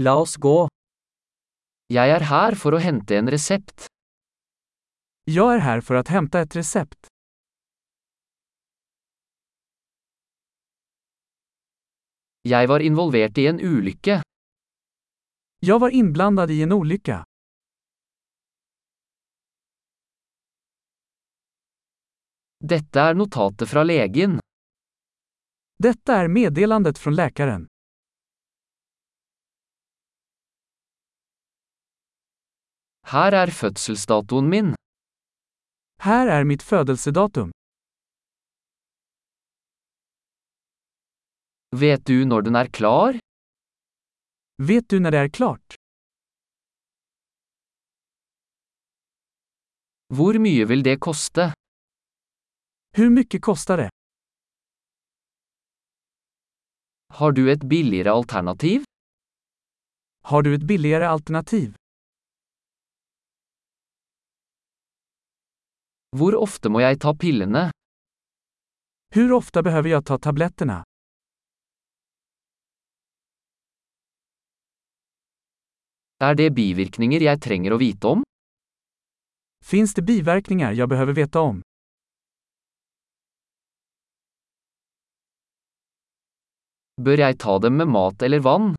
La oss gå. Jeg er her for å hente en resept. Jag är här för att hämta ett recept. Jeg var involvert i en ulykke. Jag var inblandad i en olycka. Dette er notatet fra legen. Detta är meddelandet från läkaren. Her er fødselsdatoen min. Her er mitt fødelsedatum. Vet du når den er klar? Vet du når det er klart? Hvor mye vil det koste? Hur mycket kostar det? Har du et billigere alternativ? Har du et billigere alternativ? Hvor ofte må jeg ta pillene? Hur ofta behöver jag ta tabletterna? Er det bivirkninger jeg trenger å vite om? Finns det biverkningar jag behöver veta om? Bør jeg ta dem med mat eller vann?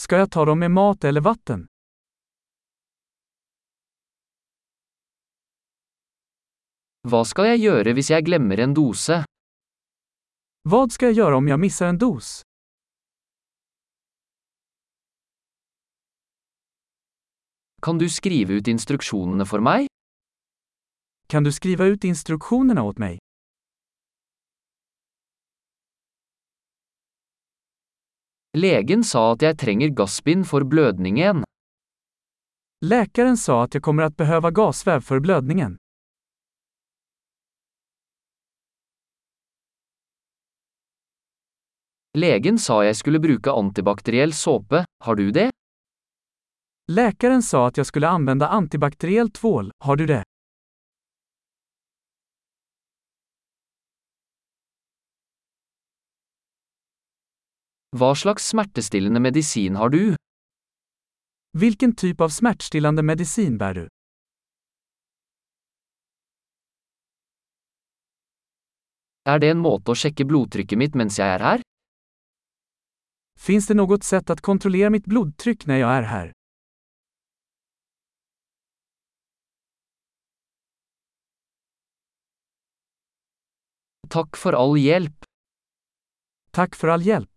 Ska jag ta dem med mat eller vatten? Hva skal jeg gjøre hvis jeg glemmer en dose? Hva skal jeg gjøre om jeg misser en dos? Kan du skrive ut instruksjonene for meg? Kan du skrive ut instruksjonene åt meg? Legen sa at jeg trenger gassbind for blødningen. Läkaren sa at jeg kommer att behöva gasväv for blödningen. Legen sa jeg skulle bruke antibakteriell såpe, har du det? Läkaren sa att jag skulle använda antibakteriell tvål, har du det? Hva slags smertestillende medisin har du? Hvilken typ av smertestillende medisin bærer du? Er det en måte å sjekke blodtrykket mitt mens jeg er her? Finns det något sätt att kontrollera mitt blodtryck när jag är här? Takk for all hjelp. Takk for all hjälp.